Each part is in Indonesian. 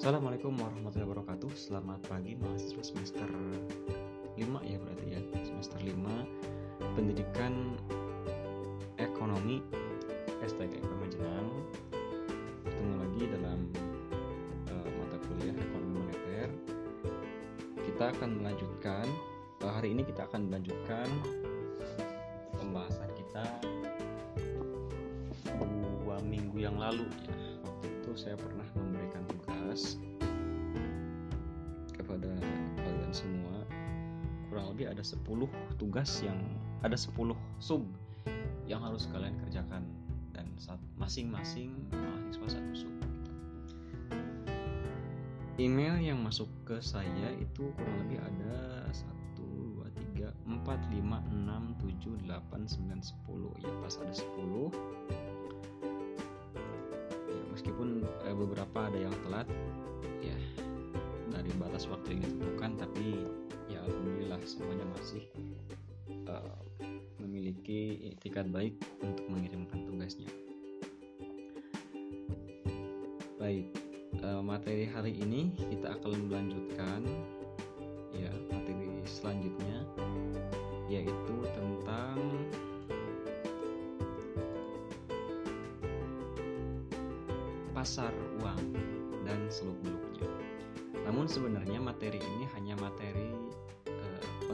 Assalamualaikum warahmatullahi wabarakatuh. Selamat pagi mahasiswa semester 5 ya berarti ya. Semester 5 Pendidikan Ekonomi Ekonomi Jenang Ketemu lagi dalam uh, mata kuliah Ekonomi Moneter. Kita akan melanjutkan uh, Hari ini kita akan melanjutkan Pembahasan kita Dua minggu yang lalu ya. Waktu itu saya pernah ada 10 tugas yang ada 10 sub yang harus kalian kerjakan. Dan masing-masing mahasiswa satu sub. Email yang masuk ke saya itu kurang lebih ada 1 2 3 4 5 6 7 8 9 10 ya pas ada 10 meskipun eh, beberapa ada yang telat. Ya dari batas waktu yang ditentukan tapi alhamdulillah semuanya masih uh, memiliki etikat baik untuk mengirimkan tugasnya baik uh, materi hari ini kita akan melanjutkan ya materi selanjutnya yaitu tentang pasar uang dan seluk-beluknya. Namun sebenarnya materi ini hanya materi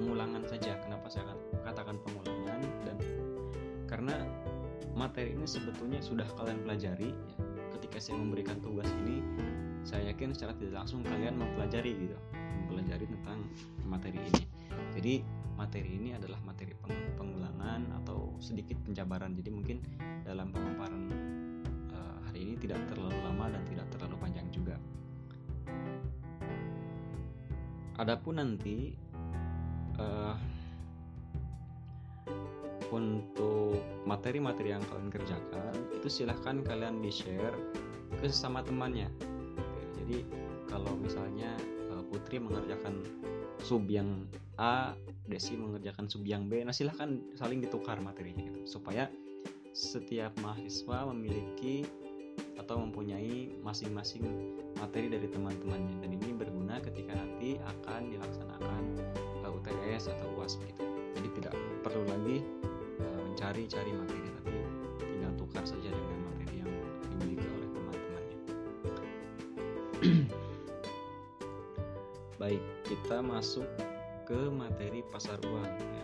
pengulangan saja. Kenapa saya katakan pengulangan dan karena materi ini sebetulnya sudah kalian pelajari ya. Ketika saya memberikan tugas ini, saya yakin secara tidak langsung kalian mempelajari gitu, mempelajari tentang materi ini. Jadi materi ini adalah materi pengulangan atau sedikit penjabaran. Jadi mungkin dalam pemaparan hari ini tidak terlalu lama dan tidak terlalu panjang juga. Adapun nanti uh, untuk materi-materi yang kalian kerjakan itu silahkan kalian di share ke sesama temannya. Jadi kalau misalnya uh, Putri mengerjakan sub yang A, Desi mengerjakan sub yang B, nah silahkan saling ditukar materinya gitu supaya setiap mahasiswa memiliki atau mempunyai masing-masing materi dari teman-temannya dan ini berguna ketika nanti akan dilaksanakan UTS atau UAS begitu. Jadi tidak perlu lagi uh, mencari-cari materi tapi tinggal tukar saja dengan materi yang dimiliki oleh teman-temannya. Baik, kita masuk ke materi pasar uang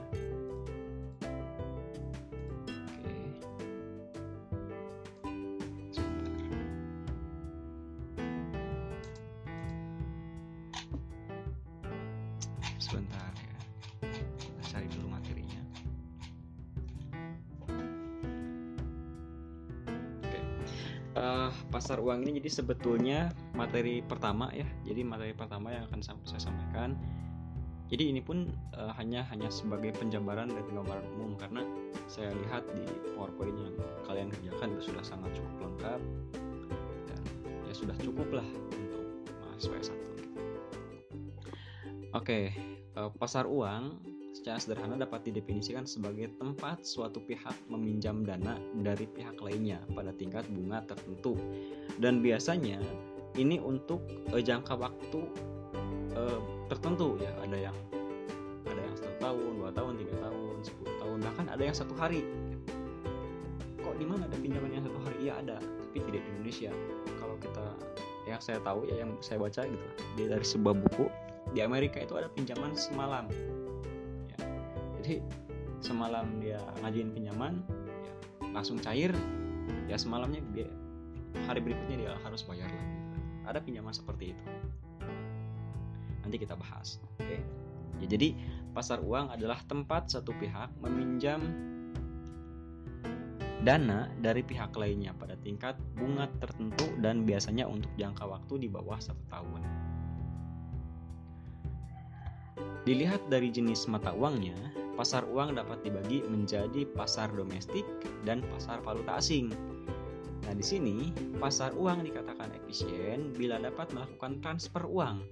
sebetulnya materi pertama ya. Jadi materi pertama yang akan saya sampaikan. Jadi ini pun uh, hanya hanya sebagai penjabaran dan gambaran umum. Karena saya lihat di powerpoint yang kalian kerjakan itu sudah sangat cukup lengkap. Dan ya sudah cukup lah untuk mahasiswa satu Oke, Eh, pasar uang secara sederhana dapat didefinisikan sebagai tempat suatu pihak meminjam dana dari pihak lainnya pada tingkat bunga tertentu. Dan biasanya ini untuk uh, jangka waktu uh, tertentu ya. Ada yang ada yang satu tahun dua tahun tiga tahun sepuluh tahun bahkan ada yang satu hari. Kok di mana ada pinjaman yang satu hari? Iya ada. Tapi tidak di Indonesia. Kalau kita yang saya tahu ya yang saya baca gitu dari sebuah buku di Amerika itu ada pinjaman semalam. ya. Jadi semalam dia ngajuin pinjaman ya, langsung cair ya semalamnya dia hari berikutnya dia harus bayar lagi ada pinjaman seperti itu nanti kita bahas oke okay? ya, jadi pasar uang adalah tempat satu pihak meminjam dana dari pihak lainnya pada tingkat bunga tertentu dan biasanya untuk jangka waktu di bawah satu tahun. Dilihat dari jenis mata uangnya, pasar uang dapat dibagi menjadi pasar domestik dan pasar valuta asing. Nah, di sini pasar uang dikatakan efisien bila dapat melakukan transfer uang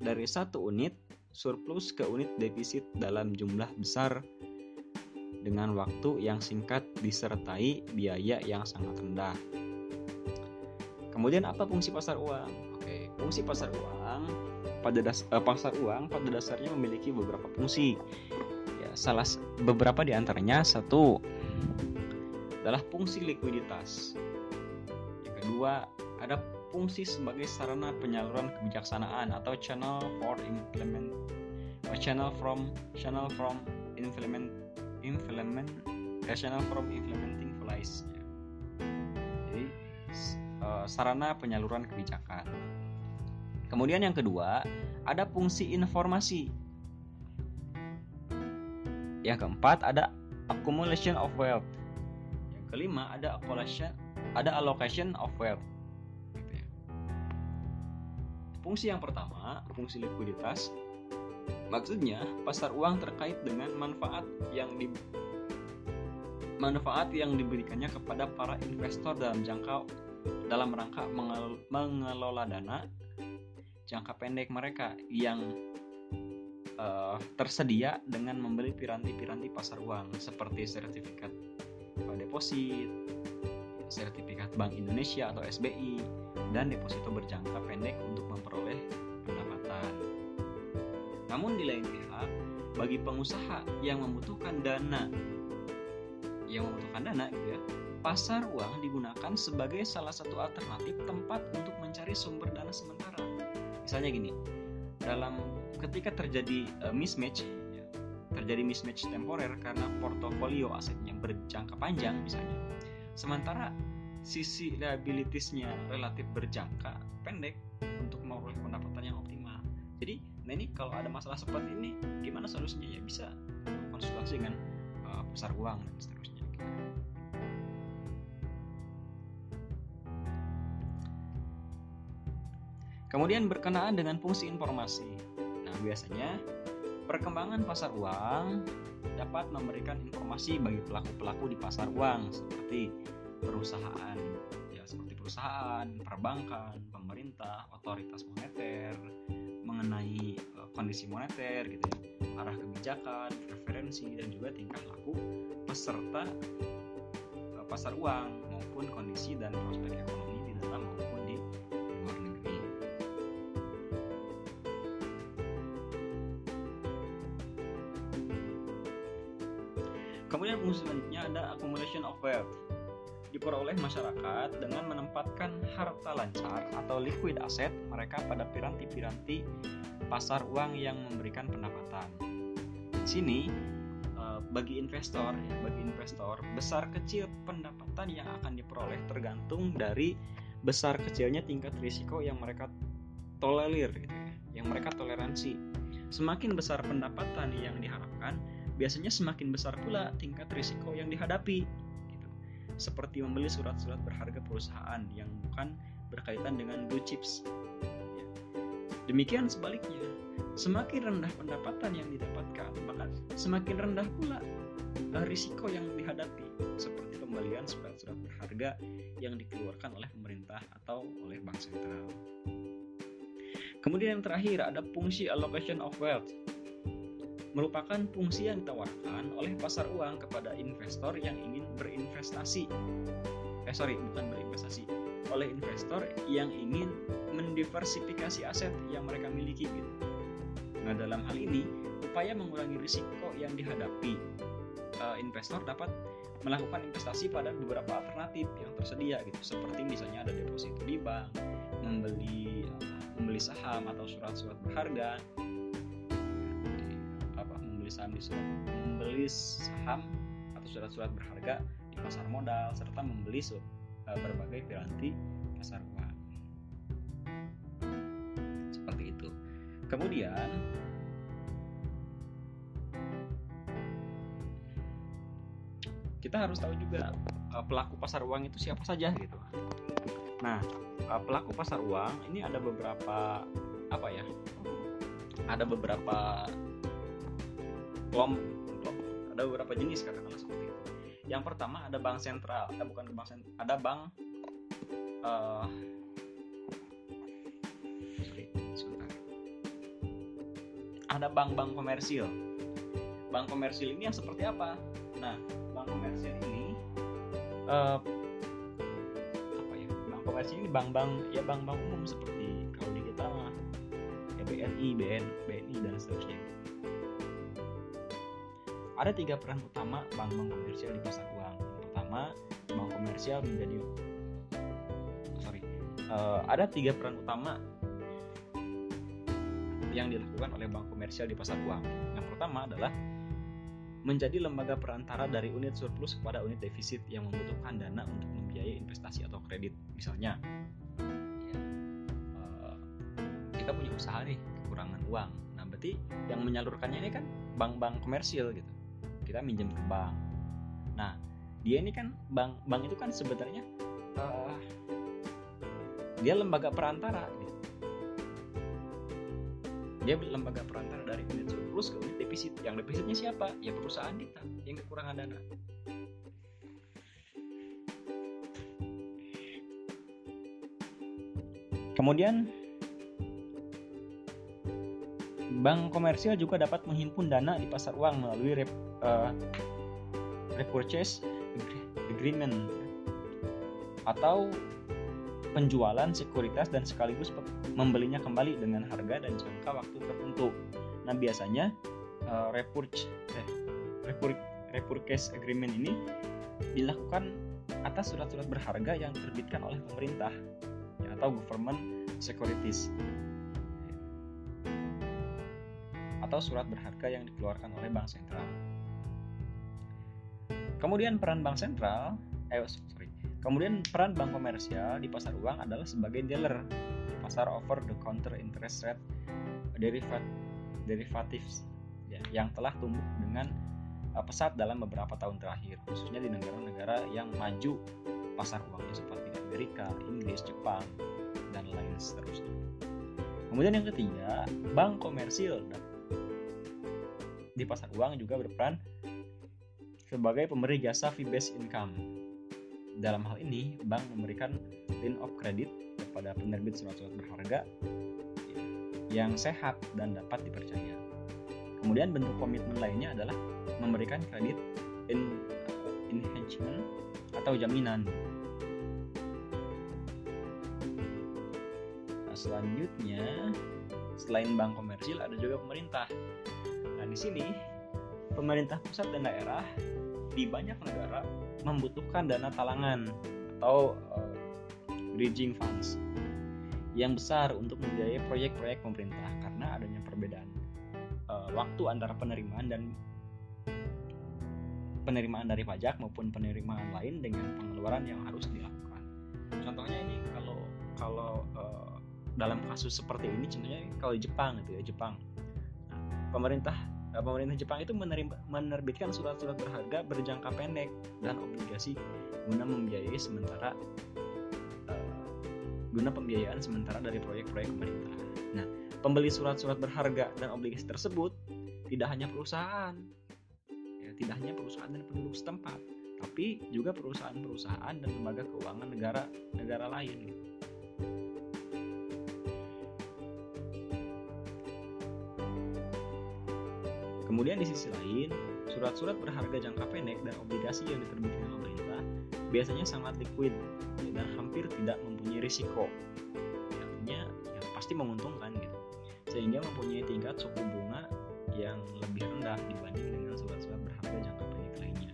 dari satu unit surplus ke unit defisit dalam jumlah besar dengan waktu yang singkat disertai biaya yang sangat rendah. Kemudian apa fungsi pasar uang? Oke, fungsi pasar uang pada das uh, pasar uang pada dasarnya memiliki beberapa fungsi. Salah beberapa di antaranya satu adalah fungsi likuiditas. Yang kedua, ada fungsi sebagai sarana penyaluran kebijaksanaan atau channel for implement uh, channel from channel from implement implement uh, channel from implementing policy. Jadi uh, sarana penyaluran kebijakan. Kemudian yang kedua, ada fungsi informasi. Yang keempat ada accumulation of wealth. Kelima ada allocation ada allocation of wealth. Gitu ya. fungsi yang pertama fungsi likuiditas. Maksudnya pasar uang terkait dengan manfaat yang di manfaat yang diberikannya kepada para investor dalam jangka dalam rangka mengelola dana jangka pendek mereka yang uh, tersedia dengan membeli piranti-piranti pasar uang seperti sertifikat deposit, sertifikat Bank Indonesia atau SBI, dan deposito berjangka pendek untuk memperoleh pendapatan. Namun di lain pihak, bagi pengusaha yang membutuhkan dana, yang membutuhkan dana gitu ya, pasar uang digunakan sebagai salah satu alternatif tempat untuk mencari sumber dana sementara. Misalnya gini, dalam ketika terjadi uh, mismatch terjadi mismatch temporer karena portofolio asetnya berjangka panjang misalnya. Sementara sisi liabilitiesnya relatif berjangka pendek untuk memperoleh pendapatan yang optimal. Jadi, nah ini kalau ada masalah seperti ini, gimana solusinya ya bisa konsultasi dengan uh, pasar uang dan seterusnya. Kemudian berkenaan dengan fungsi informasi. Biasanya Perkembangan pasar uang dapat memberikan informasi bagi pelaku-pelaku di pasar uang seperti perusahaan ya seperti perusahaan, perbankan, pemerintah, otoritas moneter mengenai uh, kondisi moneter gitu ya, arah kebijakan, preferensi dan juga tingkah laku peserta uh, pasar uang maupun kondisi dan prospek ekonomi di dalam Kemudian fungsi selanjutnya ada accumulation of wealth. Diperoleh masyarakat dengan menempatkan harta lancar atau liquid asset mereka pada piranti-piranti pasar uang yang memberikan pendapatan. Di sini eh, bagi investor, ya, bagi investor besar kecil pendapatan yang akan diperoleh tergantung dari besar kecilnya tingkat risiko yang mereka tolerir, gitu ya, yang mereka toleransi. Semakin besar pendapatan yang diharapkan, biasanya semakin besar pula tingkat risiko yang dihadapi gitu. seperti membeli surat-surat berharga perusahaan yang bukan berkaitan dengan blue chips ya. demikian sebaliknya semakin rendah pendapatan yang didapatkan maka semakin rendah pula risiko yang dihadapi seperti pembelian surat-surat berharga yang dikeluarkan oleh pemerintah atau oleh bank sentral kemudian yang terakhir ada fungsi allocation of wealth merupakan fungsi yang ditawarkan oleh pasar uang kepada investor yang ingin berinvestasi. Eh sorry, bukan berinvestasi, oleh investor yang ingin mendiversifikasi aset yang mereka miliki gitu. Nah, dalam hal ini, upaya mengurangi risiko yang dihadapi uh, investor dapat melakukan investasi pada beberapa alternatif yang tersedia gitu, seperti misalnya ada deposito di bank, membeli uh, membeli saham atau surat-surat berharga, saham di surat membeli saham atau surat-surat berharga di pasar modal serta membeli uh, berbagai piranti pasar uang. Seperti itu. Kemudian kita harus tahu juga uh, pelaku pasar uang itu siapa saja gitu. Nah, uh, pelaku pasar uang ini ada beberapa apa ya? Ada beberapa kelompok ada beberapa jenis katakanlah seperti itu. Yang pertama ada bank sentral. Eh, bukan bank sentral ada bank uh, ada bank-bank komersil. Bank komersil ini yang seperti apa? Nah bank komersil ini uh, apa ya? Bank komersil ini bank-bank ya bank-bank umum seperti kalau di kita BNI, BN, BNI dan seterusnya. Ada tiga peran utama bank-bank komersial di pasar uang. Pertama, bank komersial menjadi sorry, uh, ada tiga peran utama yang dilakukan oleh bank komersial di pasar uang. Yang pertama adalah menjadi lembaga perantara dari unit surplus kepada unit defisit yang membutuhkan dana untuk membiayai investasi atau kredit. Misalnya, ya, uh, kita punya usaha nih kekurangan uang. Nah, berarti yang menyalurkannya ini kan bank-bank komersial gitu kita minjem ke bank. Nah dia ini kan bank bank itu kan sebenarnya uh, dia lembaga perantara gitu. dia lembaga perantara dari unit surplus ke unit defisit. Yang defisitnya siapa? Ya perusahaan kita yang kekurangan dana. Kemudian Bank komersial juga dapat menghimpun dana di pasar uang melalui rep, uh, repurchase agreement atau penjualan sekuritas dan sekaligus membelinya kembali dengan harga dan jangka waktu tertentu. Nah biasanya uh, repurchase eh, repur, repurchase agreement ini dilakukan atas surat-surat berharga yang diterbitkan oleh pemerintah ya, atau government securities. Atau surat berharga yang dikeluarkan oleh bank sentral. Kemudian peran bank sentral, eh sorry, kemudian peran bank komersial di pasar uang adalah sebagai dealer pasar over the counter interest rate derivat derivatives ya, yang telah tumbuh dengan uh, pesat dalam beberapa tahun terakhir, khususnya di negara-negara yang maju pasar uangnya seperti Amerika, Inggris, Jepang, dan lain seterusnya. Kemudian yang ketiga, bank komersil di pasar uang juga berperan sebagai pemberi jasa fee based income. Dalam hal ini, bank memberikan line of credit kepada penerbit surat-surat berharga yang sehat dan dapat dipercaya. Kemudian bentuk komitmen lainnya adalah memberikan kredit in, enhancement atau jaminan. Nah, selanjutnya, selain bank komersil ada juga pemerintah di sini pemerintah pusat dan daerah di banyak negara membutuhkan dana talangan atau uh, bridging funds yang besar untuk membiayai proyek-proyek pemerintah karena adanya perbedaan uh, waktu antara penerimaan dan penerimaan dari pajak maupun penerimaan lain dengan pengeluaran yang harus dilakukan. Contohnya ini kalau kalau uh, dalam kasus seperti ini contohnya kalau Jepang gitu ya Jepang. Nah, pemerintah Eh, pemerintah Jepang itu menerbitkan surat-surat berharga berjangka pendek dan obligasi guna membiayai sementara uh, guna pembiayaan sementara dari proyek-proyek pemerintah. Nah, pembeli surat-surat berharga dan obligasi tersebut tidak hanya perusahaan, ya, tidak hanya perusahaan dan penduduk setempat, tapi juga perusahaan-perusahaan dan lembaga keuangan negara negara lain. Gitu. Kemudian di sisi lain, surat-surat berharga jangka pendek dan obligasi yang diterbitkan pemerintah biasanya sangat liquid dan hampir tidak mempunyai risiko. Artinya ya pasti menguntungkan gitu. Sehingga mempunyai tingkat suku bunga yang lebih rendah dibanding dengan surat-surat berharga jangka pendek lainnya.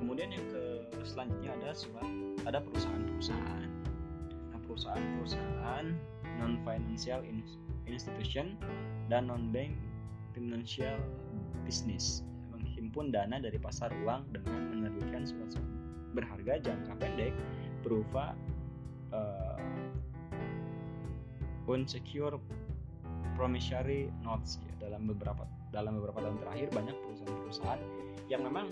Kemudian yang ke selanjutnya ada surat ada perusahaan-perusahaan. Nah, perusahaan-perusahaan non financial institution dan non bank financial business menghimpun dana dari pasar uang dengan menerbitkan surat berharga jangka pendek berupa uh, unsecure promissory notes ya, dalam beberapa dalam beberapa tahun terakhir banyak perusahaan-perusahaan yang memang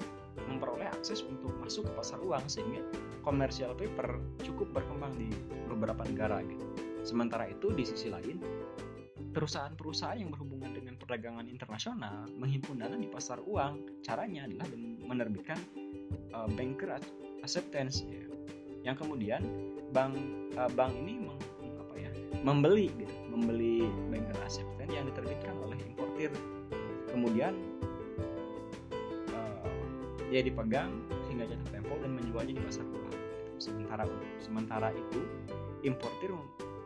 memperoleh akses untuk masuk ke pasar uang sehingga commercial paper cukup berkembang di beberapa negara gitu. Sementara itu di sisi lain perusahaan-perusahaan yang berhubungan dengan perdagangan internasional menghimpun dana di pasar uang. Caranya adalah menerbitkan uh, banker acceptance ya. yang kemudian bank uh, bank ini meng, apa ya membeli gitu. Membeli banker acceptance yang diterbitkan oleh importir. Kemudian uh, dia dipegang sehingga jatuh tempo dan menjualnya di pasar uang. Sementara sementara itu importir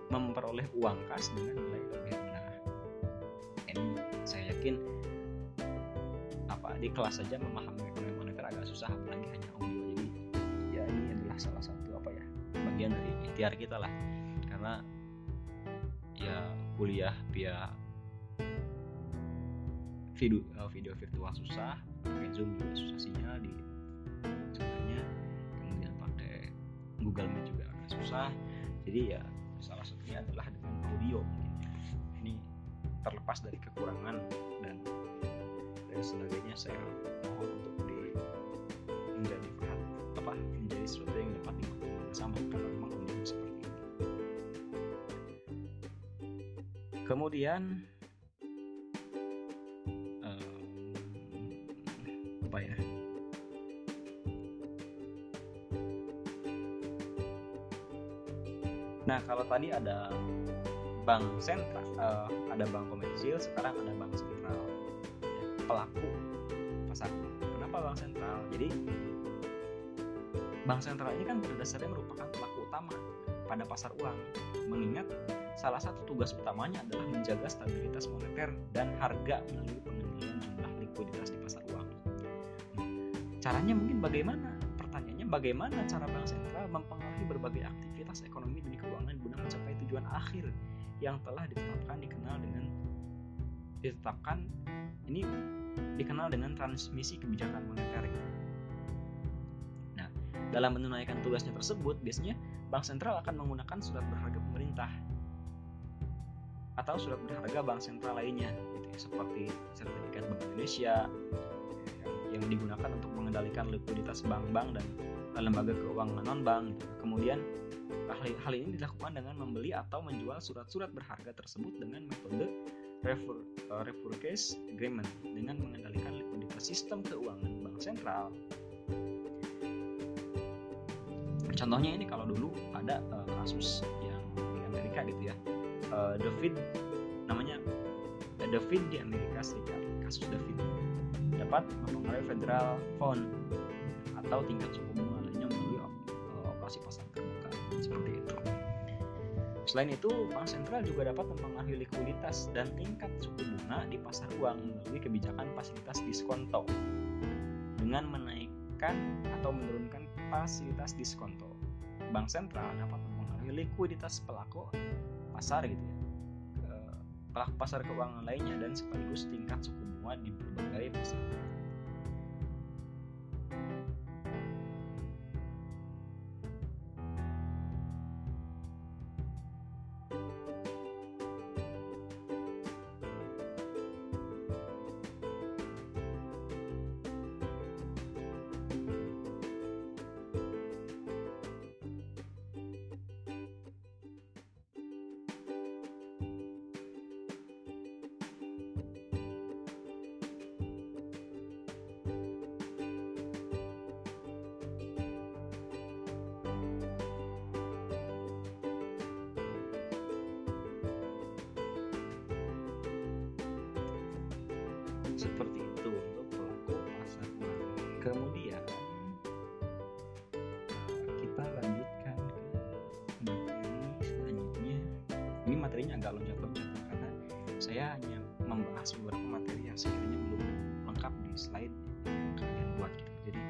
memperoleh uang kas dengan nilai lebih mungkin apa di kelas saja memahami ekonomi moneter agak susah apalagi hanya audio. Jadi ya ini adalah salah satu apa ya bagian dari ikhtiar kita lah. Karena ya kuliah via video eh, video virtual susah pakai zoom juga susah sinyal di sebenarnya kemudian pakai Google Meet juga agak susah. Jadi ya salah satunya adalah dengan audio mungkin. Ini terlepas dari kekurangan dan dan sebagainya saya mohon untuk di menjadi perhat apa menjadi sesuatu yang dapat dimaknai bersama karena memang umum seperti ini. Kemudian em, apa ya? Nah, kalau tadi ada bank sentral, eh, ada bank komersil, sekarang ada bank sentral. Ya, pelaku pasar. Kenapa bank sentral? Jadi bank sentral ini kan pada dasarnya merupakan pelaku utama pada pasar uang. Mengingat salah satu tugas utamanya adalah menjaga stabilitas moneter dan harga melalui pengendalian jumlah likuiditas di pasar uang. Nah, caranya mungkin bagaimana? Bagaimana cara bank sentral mempengaruhi berbagai aktivitas ekonomi dan keuangan guna mencapai tujuan akhir yang telah ditetapkan dikenal dengan ditetapkan ini dikenal dengan transmisi kebijakan moneter. Nah, dalam menunaikan tugasnya tersebut, biasanya bank sentral akan menggunakan surat berharga pemerintah atau surat berharga bank sentral lainnya, gitu ya, seperti sertifikat Bank Indonesia yang digunakan untuk mengendalikan likuiditas bank-bank dan lembaga keuangan non-bank. gitu. Kemudian hal, ini dilakukan dengan membeli atau menjual surat-surat berharga tersebut dengan metode refer, uh, repurchase agreement dengan mengendalikan likuiditas sistem keuangan bank sentral. Contohnya ini kalau dulu ada uh, kasus yang di Amerika gitu ya, uh, David namanya uh, David di Amerika Serikat, kasus David dapat mempengaruhi federal fund atau tingkat suku operasi pasar terbuka seperti itu. Selain itu, bank sentral juga dapat mempengaruhi likuiditas dan tingkat suku bunga di pasar uang melalui kebijakan fasilitas diskonto dengan menaikkan atau menurunkan fasilitas diskonto. Bank sentral dapat mempengaruhi likuiditas pelaku pasar gitu ya, pelaku pasar keuangan lainnya dan sekaligus tingkat suku bunga di berbagai pasar. Seperti itu untuk pelaku pasar. Kemudian eh, kita lanjutkan ke materi selanjutnya. Ini materinya agak loncat-loncat karena saya hanya membahas beberapa materi yang sekiranya belum lengkap di slide yang kalian buat gitu. Jadi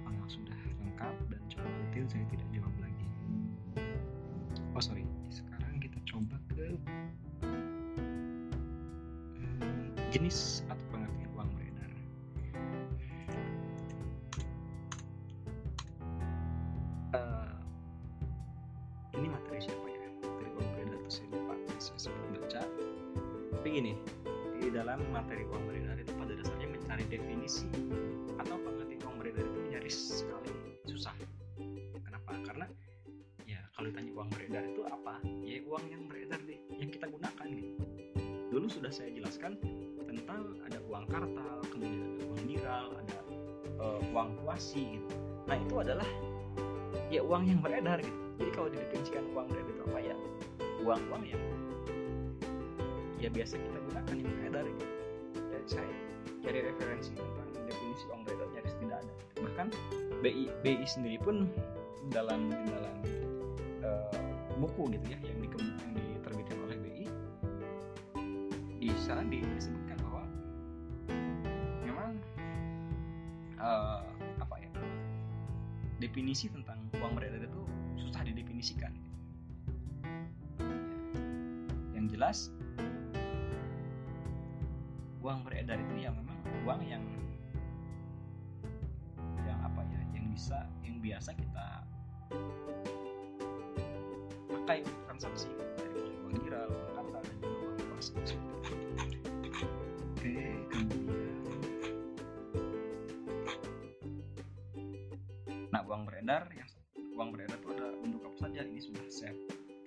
kalau sudah lengkap dan cukup detail saya tidak jawab lagi. Oh sorry, sekarang kita coba ke hmm, jenis gini, di dalam materi uang beredar itu pada dasarnya mencari definisi atau pengertian uang beredar itu nyaris sekali susah. Kenapa? Karena ya kalau ditanya uang beredar itu apa? Ya uang yang beredar deh, yang kita gunakan gitu. Dulu sudah saya jelaskan tentang ada uang kartal, kemudian ada uang miral, ada eh, uang kuasi gitu. Nah itu adalah ya uang yang beredar gitu. Jadi kalau didefinisikan uang beredar itu apa ya? Uang-uang yang ya biasa kita gunakan yang kayak dari dari saya cari referensi tentang definisi uang Breto nyaris tidak ada. Bahkan BI BI sendiri pun dalam dalam uh, buku gitu ya yang, di, yang diterbitkan oleh BI di sana disebutkan bahwa memang uh, apa ya definisi tentang uang beredar itu susah didefinisikan gitu. yang jelas uang beredar itu ya memang uang yang yang apa ya yang bisa yang biasa kita pakai untuk transaksi. Dari uang giral uang kata dan juga uang pas oke kemudian nah uang beredar yang uang beredar itu ada bentuk apa saja? Ini sudah saya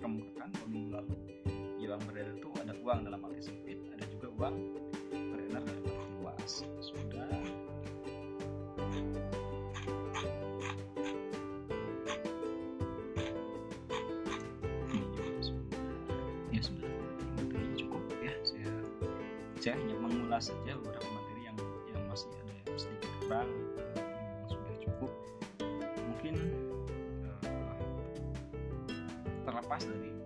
kemukakan minggu lalu. Ya, uang beredar itu ada uang dalam arti sempit ada juga uang sudah. Ya sudah. Materi cukup ya. Saya saya hanya mengulas saja beberapa materi yang yang masih ada yang sedikit kurang yang sudah cukup. Mungkin uh, terlepas dari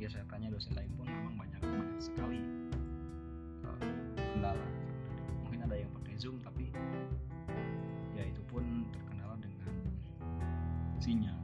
ya saya tanya dosen lain pun memang banyak sekali uh, kendala. Mungkin ada yang pakai zoom tapi ya itu pun terkendala dengan sinyal